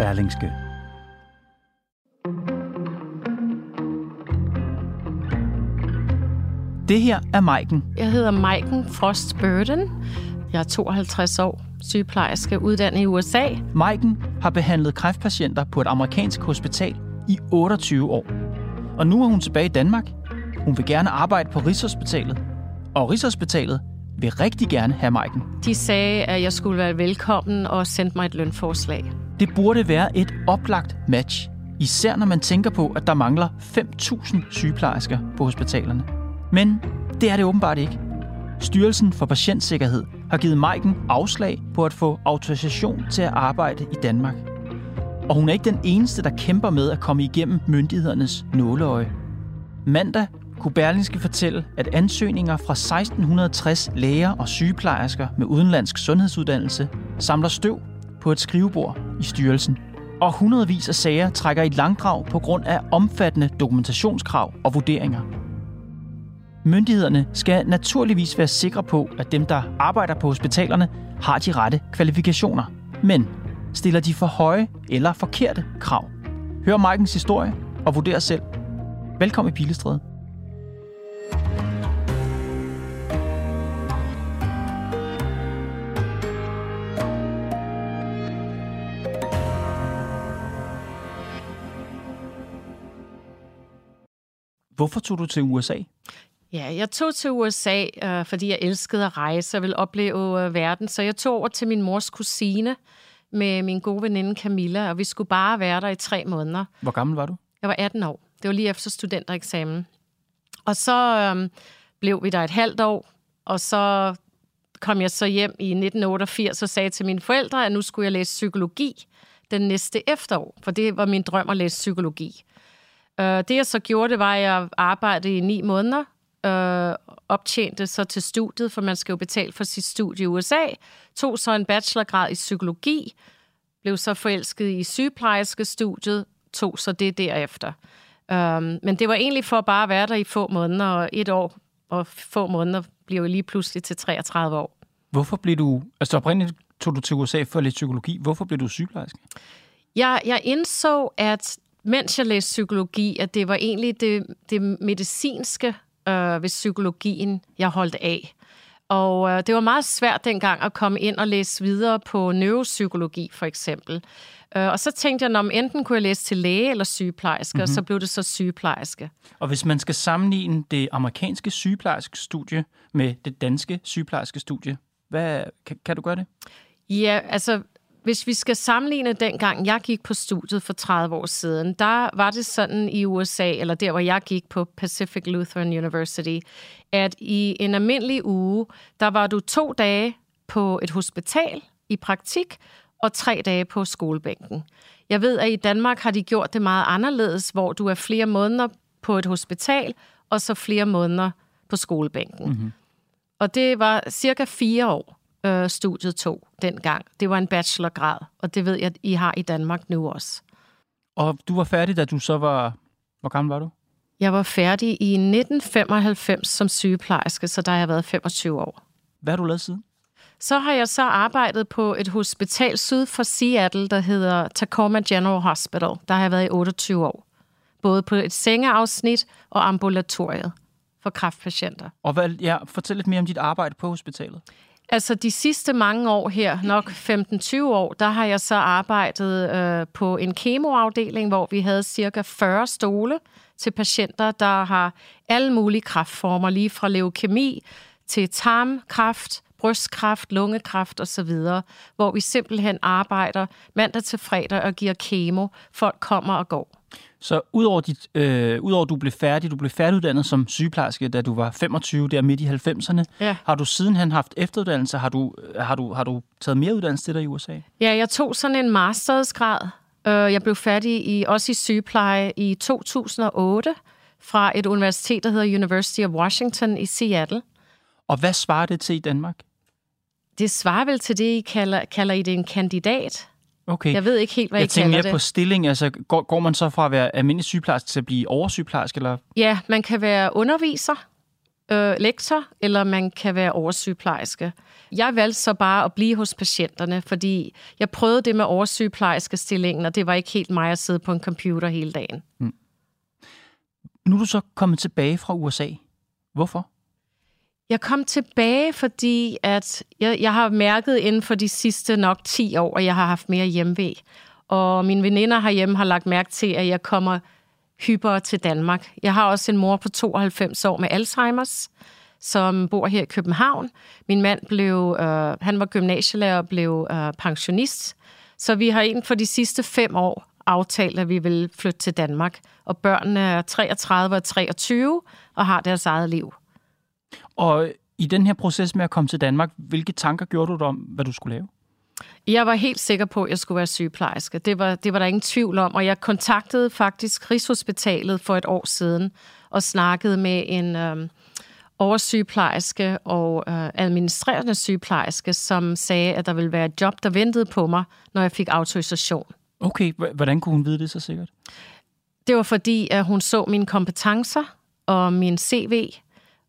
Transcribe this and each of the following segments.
Berlingske. Det her er Maiken. Jeg hedder Maiken Frost Burden. Jeg er 52 år, sygeplejerske, uddannet i USA. Maiken har behandlet kræftpatienter på et amerikansk hospital i 28 år. Og nu er hun tilbage i Danmark. Hun vil gerne arbejde på Rigshospitalet. Og Rigshospitalet vil rigtig gerne have Maiken. De sagde, at jeg skulle være velkommen og sendte mig et lønforslag. Det burde være et oplagt match. Især når man tænker på, at der mangler 5.000 sygeplejersker på hospitalerne. Men det er det åbenbart ikke. Styrelsen for Patientsikkerhed har givet Maiken afslag på at få autorisation til at arbejde i Danmark. Og hun er ikke den eneste, der kæmper med at komme igennem myndighedernes nåleøje. Mandag kunne Berlingske fortælle, at ansøgninger fra 1660 læger og sygeplejersker med udenlandsk sundhedsuddannelse samler støv på et skrivebord i styrelsen. Og hundredvis af sager trækker i langdrag på grund af omfattende dokumentationskrav og vurderinger. Myndighederne skal naturligvis være sikre på, at dem, der arbejder på hospitalerne, har de rette kvalifikationer. Men stiller de for høje eller forkerte krav? Hør Markens historie og vurder selv. Velkommen i Pilestræde. Hvorfor tog du til USA? Ja, jeg tog til USA, øh, fordi jeg elskede at rejse og ville opleve øh, verden. Så jeg tog over til min mors kusine med min gode veninde Camilla, og vi skulle bare være der i tre måneder. Hvor gammel var du? Jeg var 18 år. Det var lige efter studentereksamen. Og så øh, blev vi der et halvt år, og så kom jeg så hjem i 1988 og sagde til mine forældre, at nu skulle jeg læse psykologi den næste efterår, for det var min drøm at læse psykologi. Uh, det jeg så gjorde, det var, at jeg arbejdede i ni måneder, uh, optjente så til studiet, for man skal jo betale for sit studie i USA, tog så en bachelorgrad i psykologi, blev så forelsket i sygeplejerske studiet, tog så det derefter. Um, men det var egentlig for bare at være der i få måneder, og et år og få måneder blev jeg lige pludselig til 33 år. Hvorfor blev du, altså oprindeligt tog du til USA for lidt psykologi. Hvorfor blev du sygeplejerske? Jeg, jeg indså, at mens jeg læste psykologi, at det var egentlig det, det medicinske øh, ved psykologien, jeg holdt af. Og øh, det var meget svært dengang at komme ind og læse videre på neuropsykologi, for eksempel. Øh, og så tænkte jeg, om enten kunne jeg læse til læge eller sygeplejerske, mm-hmm. og så blev det så sygeplejerske. Og hvis man skal sammenligne det amerikanske sygeplejerske studie med det danske sygeplejerske studie, hvad, kan, kan du gøre det? Ja, altså hvis vi skal sammenligne dengang, jeg gik på studiet for 30 år siden, der var det sådan i USA, eller der, hvor jeg gik på Pacific Lutheran University, at i en almindelig uge, der var du to dage på et hospital i praktik, og tre dage på skolebænken. Jeg ved, at i Danmark har de gjort det meget anderledes, hvor du er flere måneder på et hospital, og så flere måneder på skolebænken. Mm-hmm. Og det var cirka fire år øh, studiet tog dengang. Det var en bachelorgrad, og det ved jeg, at I har i Danmark nu også. Og du var færdig, da du så var... Hvor gammel var du? Jeg var færdig i 1995 som sygeplejerske, så der har jeg været 25 år. Hvad har du lavet siden? Så har jeg så arbejdet på et hospital syd for Seattle, der hedder Tacoma General Hospital. Der har jeg været i 28 år. Både på et sengeafsnit og ambulatoriet for kræftpatienter. Og hvad, ja, fortæl lidt mere om dit arbejde på hospitalet. Altså de sidste mange år her, nok 15-20 år, der har jeg så arbejdet øh, på en kemoafdeling, hvor vi havde cirka 40 stole til patienter, der har alle mulige kræftformer, lige fra leukemi til tarmkræft, brystkræft, lungekræft osv., hvor vi simpelthen arbejder mandag til fredag og giver kemo. Folk kommer og går. Så udover, dit, øh, udover at du blev færdig, du blev færdiguddannet som sygeplejerske, da du var 25, der midt i 90'erne, Ja. har du sidenhen haft efteruddannelse? Har du, har du, har du taget mere uddannelse til dig i USA? Ja, jeg tog sådan en mastersgrad. Øh, Jeg blev færdig i, også i sygepleje i 2008 fra et universitet, der hedder University of Washington i Seattle. Og hvad svarer det til i Danmark? Det svarer vel til det, I kalder, kalder I det en kandidat? Okay. Jeg ved ikke helt, hvad jeg I tænker kalder mere det. på stilling. Altså, går, går man så fra at være almindelig sygeplejerske til at blive oversygeplejerske? Eller? Ja, man kan være underviser, øh, lektor, eller man kan være oversygeplejerske. Jeg valgte så bare at blive hos patienterne, fordi jeg prøvede det med oversygeplejerske stillingen, og det var ikke helt mig at sidde på en computer hele dagen. Nu er du så kommet tilbage fra USA. Hvorfor? Jeg kom tilbage, fordi at jeg, jeg har mærket inden for de sidste nok 10 år, at jeg har haft mere hjemvej. Og mine veninder herhjemme har lagt mærke til, at jeg kommer hyppere til Danmark. Jeg har også en mor på 92 år med Alzheimer's, som bor her i København. Min mand blev, øh, han var gymnasielærer og blev øh, pensionist. Så vi har inden for de sidste fem år aftalt, at vi vil flytte til Danmark. Og børnene er 33 og 23 og har deres eget liv. Og i den her proces med at komme til Danmark, hvilke tanker gjorde du dig om, hvad du skulle lave? Jeg var helt sikker på, at jeg skulle være sygeplejerske. Det var, det var der ingen tvivl om. Og jeg kontaktede faktisk Rigshospitalet for et år siden og snakkede med en øhm, oversygeplejerske og øh, administrerende sygeplejerske, som sagde, at der ville være et job, der ventede på mig, når jeg fik autorisation. Okay, hvordan kunne hun vide det så sikkert? Det var fordi, at hun så mine kompetencer og min CV,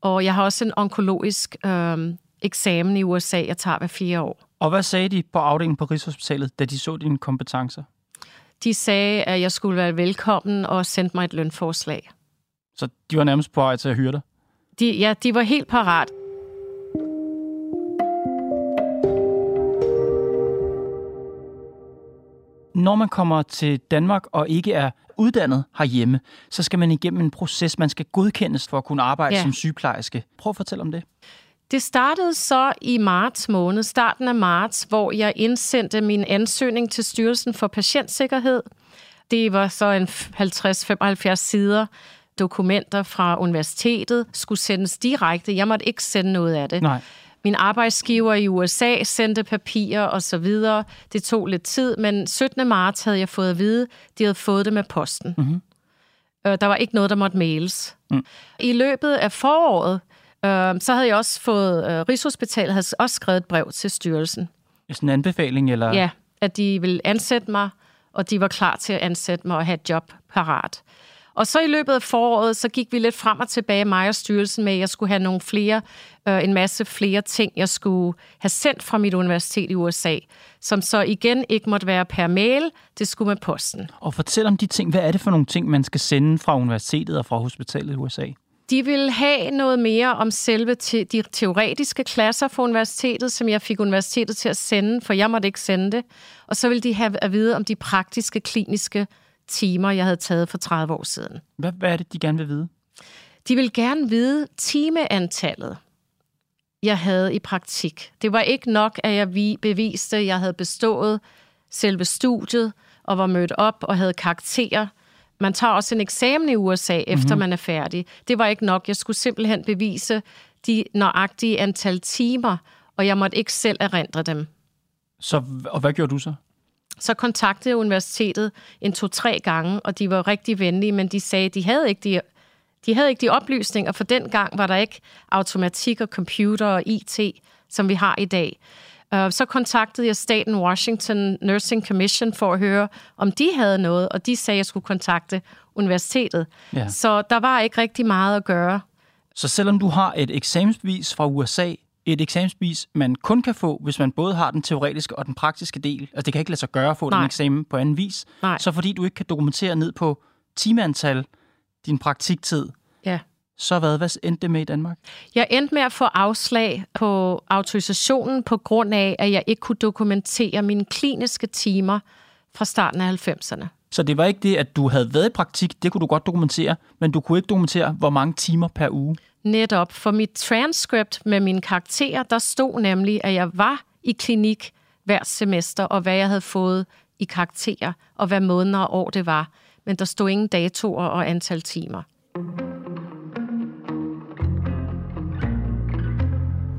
og jeg har også en onkologisk øhm, eksamen i USA, jeg tager hver fire år. Og hvad sagde de på afdelingen på Rigshospitalet, da de så dine kompetencer? De sagde, at jeg skulle være velkommen og sendte mig et lønforslag. Så de var nærmest på vej til at hyre dig? De, ja, de var helt parat. Når man kommer til Danmark og ikke er uddannet herhjemme, så skal man igennem en proces, man skal godkendes for at kunne arbejde Ja. som sygeplejerske. Prøv at fortælle om det. Det startede så i marts måned, starten af marts, hvor jeg indsendte min ansøgning til Styrelsen for Patientsikkerhed. Det var så en 50-75 sider dokumenter fra universitetet, skulle sendes direkte. Jeg måtte ikke sende noget af det. Nej. Min arbejdsgiver i USA sendte papirer og så videre. Det tog lidt tid, men 17. marts havde jeg fået at vide, de havde fået det med posten. Mm-hmm. Der var ikke noget, der måtte mails. Mm. I løbet af foråret, øh, så havde jeg også fået, øh, Rigshospitalet havde også skrevet et brev til styrelsen. Sådan en anbefaling, eller? Ja, at de ville ansætte mig, og de var klar til at ansætte mig og have et job parat. Og så i løbet af foråret, så gik vi lidt frem og tilbage, mig og styrelsen, med, at jeg skulle have nogle flere, øh, en masse flere ting, jeg skulle have sendt fra mit universitet i USA, som så igen ikke måtte være per mail, det skulle med posten. Og fortæl om de ting. Hvad er det for nogle ting, man skal sende fra universitetet og fra hospitalet i USA? De ville have noget mere om selve te- de teoretiske klasser for universitetet, som jeg fik universitetet til at sende, for jeg måtte ikke sende det. Og så ville de have at vide om de praktiske, kliniske timer, jeg havde taget for 30 år siden. Hvad, hvad er det, de gerne vil vide? De vil gerne vide timeantallet, jeg havde i praktik. Det var ikke nok, at jeg vi- beviste, at jeg havde bestået selve studiet og var mødt op og havde karakterer. Man tager også en eksamen i USA, efter mm-hmm. man er færdig. Det var ikke nok. Jeg skulle simpelthen bevise de nøjagtige antal timer, og jeg måtte ikke selv erindre dem. Så, og hvad gjorde du så? Så kontaktede universitetet en to-tre gange, og de var rigtig venlige, men de sagde, at de havde ikke de, de, havde ikke de oplysninger, for den gang var der ikke automatik og computer og IT, som vi har i dag. Øh, Så kontaktede jeg staten Washington Nursing Commission for at høre, om de havde noget, og de sagde, at jeg skulle kontakte universitetet. Ja. Så der var ikke rigtig meget at gøre. Så selvom du har et eksamensbevis fra USA, et eksamensbevis, man kun kan få, hvis man både har den teoretiske og den praktiske del, altså det kan ikke lade sig gøre at få Nej. den eksamen på anden vis, Nej. så fordi du ikke kan dokumentere ned på timeantal din praktiktid, Ja. så hvad, hvad endte det med i Danmark? Jeg endte med at få afslag på autorisationen på grund af, at jeg ikke kunne dokumentere mine kliniske timer fra starten af 90'erne. Så det var ikke det, at du havde været i praktik, det kunne du godt dokumentere, men du kunne ikke dokumentere, hvor mange timer per uge. Netop. For mit transcript med mine karakterer, der stod nemlig, at jeg var i klinik hvert semester, og hvad jeg havde fået i karakterer, og hvad måneder og år det var. men der stod ingen datoer og antal timer.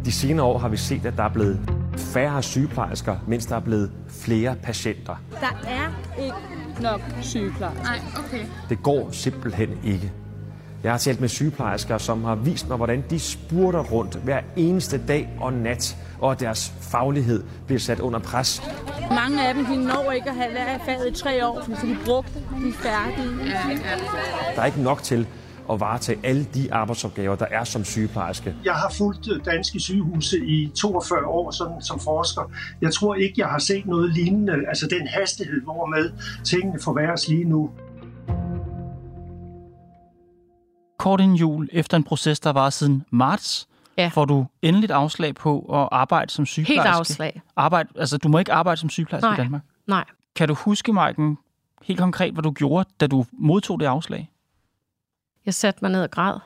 De senere år har vi set, at der er blevet færre sygeplejersker, mens der er blevet flere patienter. Der er ikke nok sygeplejersker. Nej, okay. Det går simpelthen ikke. Jeg har talt med sygeplejersker, som har vist mig, hvordan de spurter rundt hver eneste dag og nat, og at deres faglighed bliver sat under pres. Mange af dem de når ikke at have været faget i tre år, så de brugte, de er færdige. Ja, ja. Der er ikke nok til at varetage alle de arbejdsopgaver, der er som sygeplejerske. Jeg har fulgt øh, danske sygehuse i 42 år sådan, som forsker. Jeg tror ikke, jeg har set noget lignende. Altså den hastighed, hvormed tingene forværres lige nu. Kort en jul efter en proces, der var siden marts, Ja. får du endeligt afslag på at arbejde som sygeplejerske. Helt afslag. Arbejde, altså, du må ikke arbejde som sygeplejerske Nej. i Danmark. Nej. Kan du huske, Maiken, helt konkret, hvad du gjorde, da du modtog det afslag? Jeg satte mig ned og græd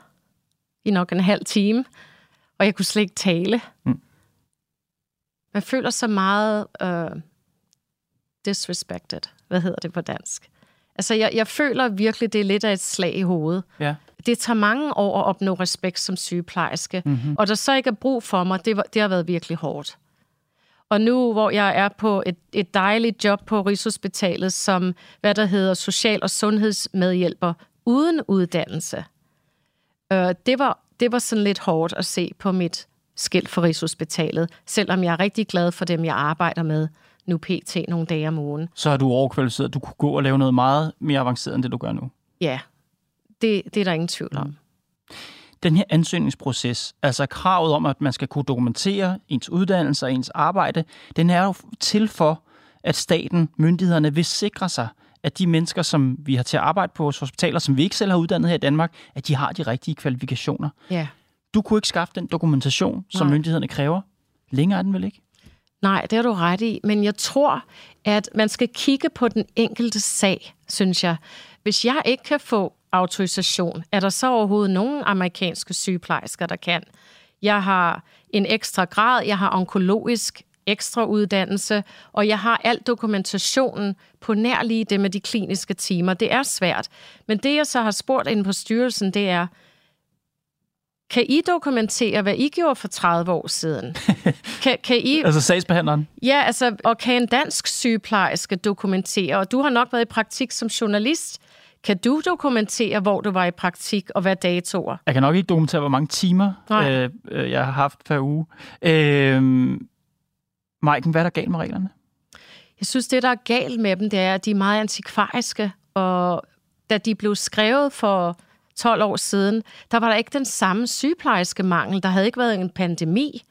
i nok en halv time, og jeg kunne slet ikke tale. Mm. Man føler sig meget uh, disrespected. Hvad hedder det på dansk? Altså, jeg, jeg føler virkelig, det er lidt af et slag i hovedet. Ja. Det tager mange år at opnå respekt som sygeplejerske, Mhm. mm-hmm. og der så ikke er brug for mig, det, det har været virkelig hårdt. Og nu, hvor jeg er på et, et dejligt job på Rigshospitalet som, hvad der hedder, social- og sundhedsmedhjælper uden uddannelse, øh, det, var, det var sådan lidt hårdt at se på mit skilt for Rigshospitalet, selvom jeg er rigtig glad for dem, jeg arbejder med nu pt. nogle dage om ugen. Så er du overkvalificeret. Du kunne gå og lave noget meget mere avanceret, end det du gør nu. Ja, det, det er der ingen tvivl om. Den her ansøgningsproces, altså kravet om, at man skal kunne dokumentere ens uddannelse og ens arbejde, den er jo til for, at staten, myndighederne vil sikre sig, at de mennesker, som vi har til at arbejde på vores hospitaler, som vi ikke selv har uddannet her i Danmark, at de har de rigtige kvalifikationer. Ja. Du kunne ikke skaffe den dokumentation, som Nej. myndighederne kræver. Længere er den vel ikke? Nej, det har du ret i. Men jeg tror, at man skal kigge på den enkelte sag, synes jeg. Hvis jeg ikke kan få autorisation, er der så overhovedet nogen amerikanske sygeplejersker, der kan? Jeg har en ekstra grad, jeg har onkologisk ekstra uddannelse, og jeg har al dokumentationen på nær lige det med de kliniske timer. Det er svært. Men det, jeg så har spurgt inde på styrelsen, det er, kan I dokumentere, hvad I gjorde for 30 år siden? Kan, kan I Altså sagsbehandleren? Ja, altså, og kan en dansk sygeplejerske dokumentere, og du har nok været i praktik som journalist, kan du dokumentere, hvor du var i praktik, og hvad datoer? Jeg kan nok ikke dokumentere, hvor mange timer Nej. øh, øh, jeg har haft per uge. Øh, Maiken, hvad er der galt med reglerne? Jeg synes, det, der er galt med dem, det er, at de er meget antikvariske, og da de blev skrevet for 12 år siden, der var der ikke den samme sygeplejerske mangel. Der havde ikke været en pandemi,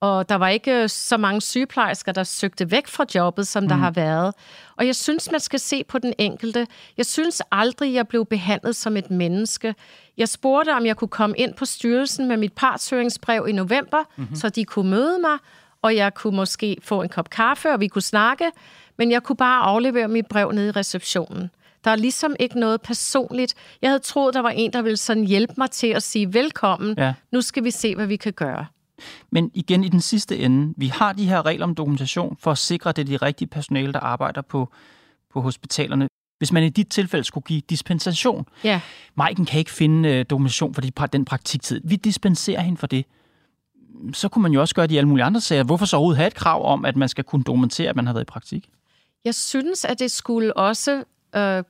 og der var ikke så mange sygeplejersker, der søgte væk fra jobbet, som mm. der har været. Og jeg synes, man skal se på den enkelte. Jeg synes aldrig, jeg blev behandlet som et menneske. Jeg spurgte, om jeg kunne komme ind på styrelsen med mit partshøringsbrev i november, mm-hmm. så de kunne møde mig, og jeg kunne måske få en kop kaffe, og vi kunne snakke, men jeg kunne bare aflevere mit brev nede i receptionen. Der er ligesom ikke noget personligt. Jeg havde troet, der var en, der ville sådan hjælpe mig til at sige velkommen. Ja. Nu skal vi se, hvad vi kan gøre. Men igen i den sidste ende, vi har de her regler om dokumentation for at sikre, at det er de rigtige personale, der arbejder på, på hospitalerne. Hvis man i dit tilfælde skulle give dispensation, Ja. Maiken kan ikke finde øh, dokumentation for de, den praktiktid. Vi dispenserer hende for det. Så kunne man jo også gøre det i alle mulige andre sager. Hvorfor så overhovedet have et krav om, at man skal kunne dokumentere, at man har været i praktik? Jeg synes, at det skulle også øh,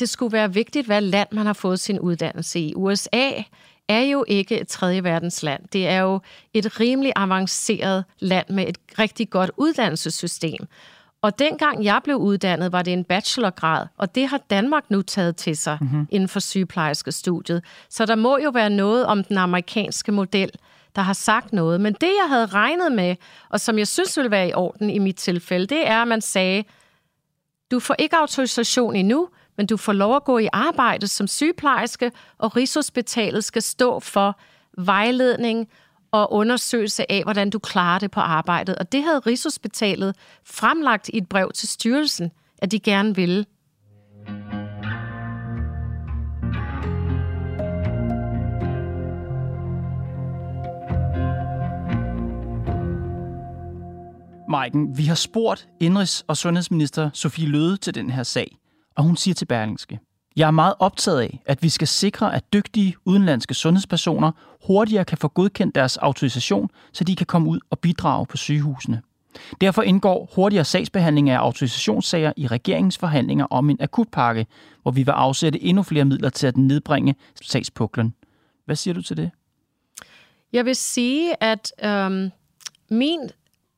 det skulle være vigtigt, hvad land man har fået sin uddannelse i. USA er jo ikke et tredje verdens land. Det er jo et rimelig avanceret land med et rigtig godt uddannelsessystem. Og dengang jeg blev uddannet, var det en bachelorgrad, og det har Danmark nu taget til sig mm-hmm. inden for sygeplejerskestudiet. Så der må jo være noget om den amerikanske model, der har sagt noget. Men det, jeg havde regnet med, og som jeg synes ville være i orden i mit tilfælde, det er, at man sagde, du får ikke autorisation endnu, men du får lov at gå i arbejde som sygeplejerske, og Rigshospitalet skal stå for vejledning og undersøgelse af, hvordan du klarer det på arbejdet. Og det havde Rigshospitalet fremlagt i et brev til styrelsen, at de gerne ville. Maiken, vi har spurgt Indrigs- og Sundhedsminister Sofie Løde til den her sag, og hun siger til Berlingske, Jeg er meget optaget af, at vi skal sikre, at dygtige udenlandske sundhedspersoner hurtigere kan få godkendt deres autorisation, så de kan komme ud og bidrage på sygehusene. Derfor indgår hurtigere sagsbehandling af autorisationssager i regeringens forhandlinger om en akutpakke, hvor vi vil afsætte endnu flere midler til at nedbringe sagspuklen. Hvad siger du til det? Jeg vil sige, at øhm, min,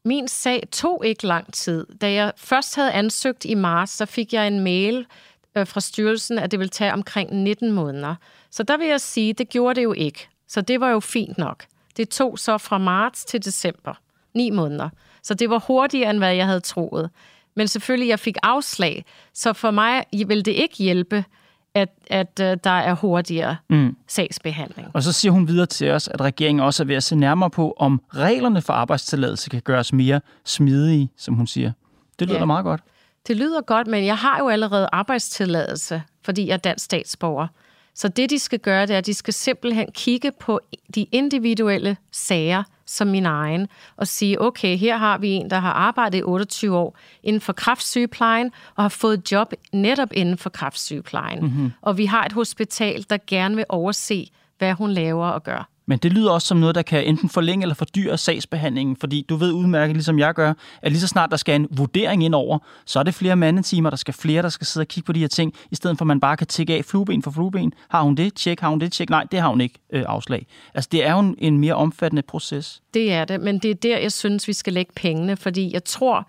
min sag tog ikke lang tid. Da jeg først havde ansøgt i marts, så fik jeg en mail øh, fra styrelsen, at det ville tage omkring 19 måneder. Så der vil jeg sige, det gjorde det jo ikke. Så det var jo fint nok. Det tog så fra marts til december. 9 måneder. Så det var hurtigere, end hvad jeg havde troet. Men selvfølgelig, jeg fik afslag. Så for mig vil det ikke hjælpe, at, at uh, der er hurtigere mm. sagsbehandling. Og så siger hun videre til os, at regeringen også er ved at se nærmere på, om reglerne for arbejdstilladelse kan gøres mere smidige, som hun siger. Det lyder ja. meget godt. Det lyder godt, men jeg har jo allerede arbejdstilladelse, fordi jeg er dansk statsborger. Så det, de skal gøre, det er, at de skal simpelthen kigge på de individuelle sager som min egen, og sige, okay, her har vi en, der har arbejdet i 28 år inden for kraftsygeplejen, og har fået job netop inden for kraftsygeplejen. Mm-hmm. Og vi har et hospital, der gerne vil overse, hvad hun laver og gør. Men det lyder også som noget, der kan enten forlænge eller fordyre sagsbehandlingen, fordi du ved udmærket, ligesom jeg gør, at lige så snart der skal en vurdering ind over, så er det flere mandetimer, der skal flere, der skal sidde og kigge på de her ting, i stedet for at man bare kan tække af flueben for flueben. Har hun det? Tjek. Har hun det? Tjek. Nej, det har hun ikke øh, afslag. Altså, det er jo en, en mere omfattende proces. Det er det, men det er der, jeg synes, vi skal lægge pengene, fordi jeg tror,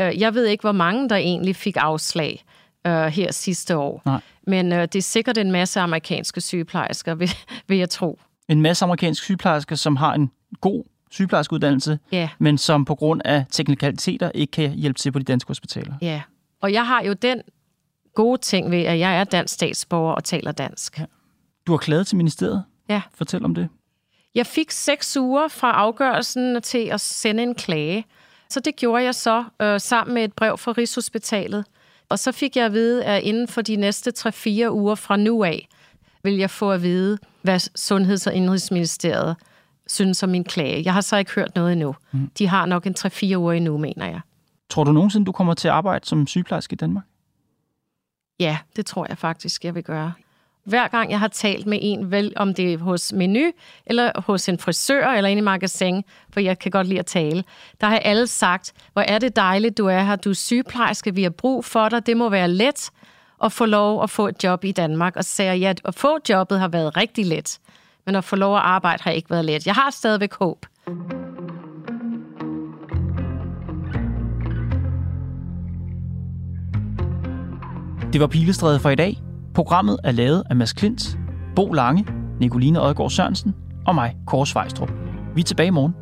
øh, jeg ved ikke, hvor mange der egentlig fik afslag øh, her sidste år. Nej. Men øh, det er sikkert en masse amerikanske sygeplejersker, vil, vil jeg tro en masse amerikanske sygeplejersker, som har en god sygeplejerskeuddannelse, ja. men som på grund af teknikaliteter ikke kan hjælpe til på de danske hospitaler. Ja, og jeg har jo den gode ting ved, at jeg er dansk statsborger og taler dansk. Ja. Du har klaget til ministeriet? Ja. Fortæl om det. Jeg fik seks uger fra afgørelsen til at sende en klage. Så det gjorde jeg så øh, sammen med et brev fra Rigshospitalet. Og så fik jeg at vide, at inden for de næste 3-4 uger fra nu af, vil jeg få at vide, hvad Sundheds- og Indrigsministeriet synes om min klage. Jeg har så ikke hørt noget endnu. Mm. De har nok en 3-4 uger endnu, mener jeg. Tror du nogensinde, du kommer til at arbejde som sygeplejerske i Danmark? Ja, det tror jeg faktisk, jeg vil gøre. Hver gang jeg har talt med en, vel om det er hos Menu, eller hos en frisør, eller inde i magasin, for jeg kan godt lide at tale, der har alle sagt, hvor er det dejligt, du er her, du er sygeplejerske, vi har brug for dig, det må være let at få lov at få et job i Danmark. Og så sagde jeg, ja, at få jobbet har været rigtig let, men at få lov at arbejde har ikke været let. Jeg har stadigvæk håb. Det var Pilestræde for i dag. Programmet er lavet af Mads Klint, Bo Lange, Nicoline Odgaard Sørensen og mig, Kåre Svejstrup. Vi er tilbage i morgen.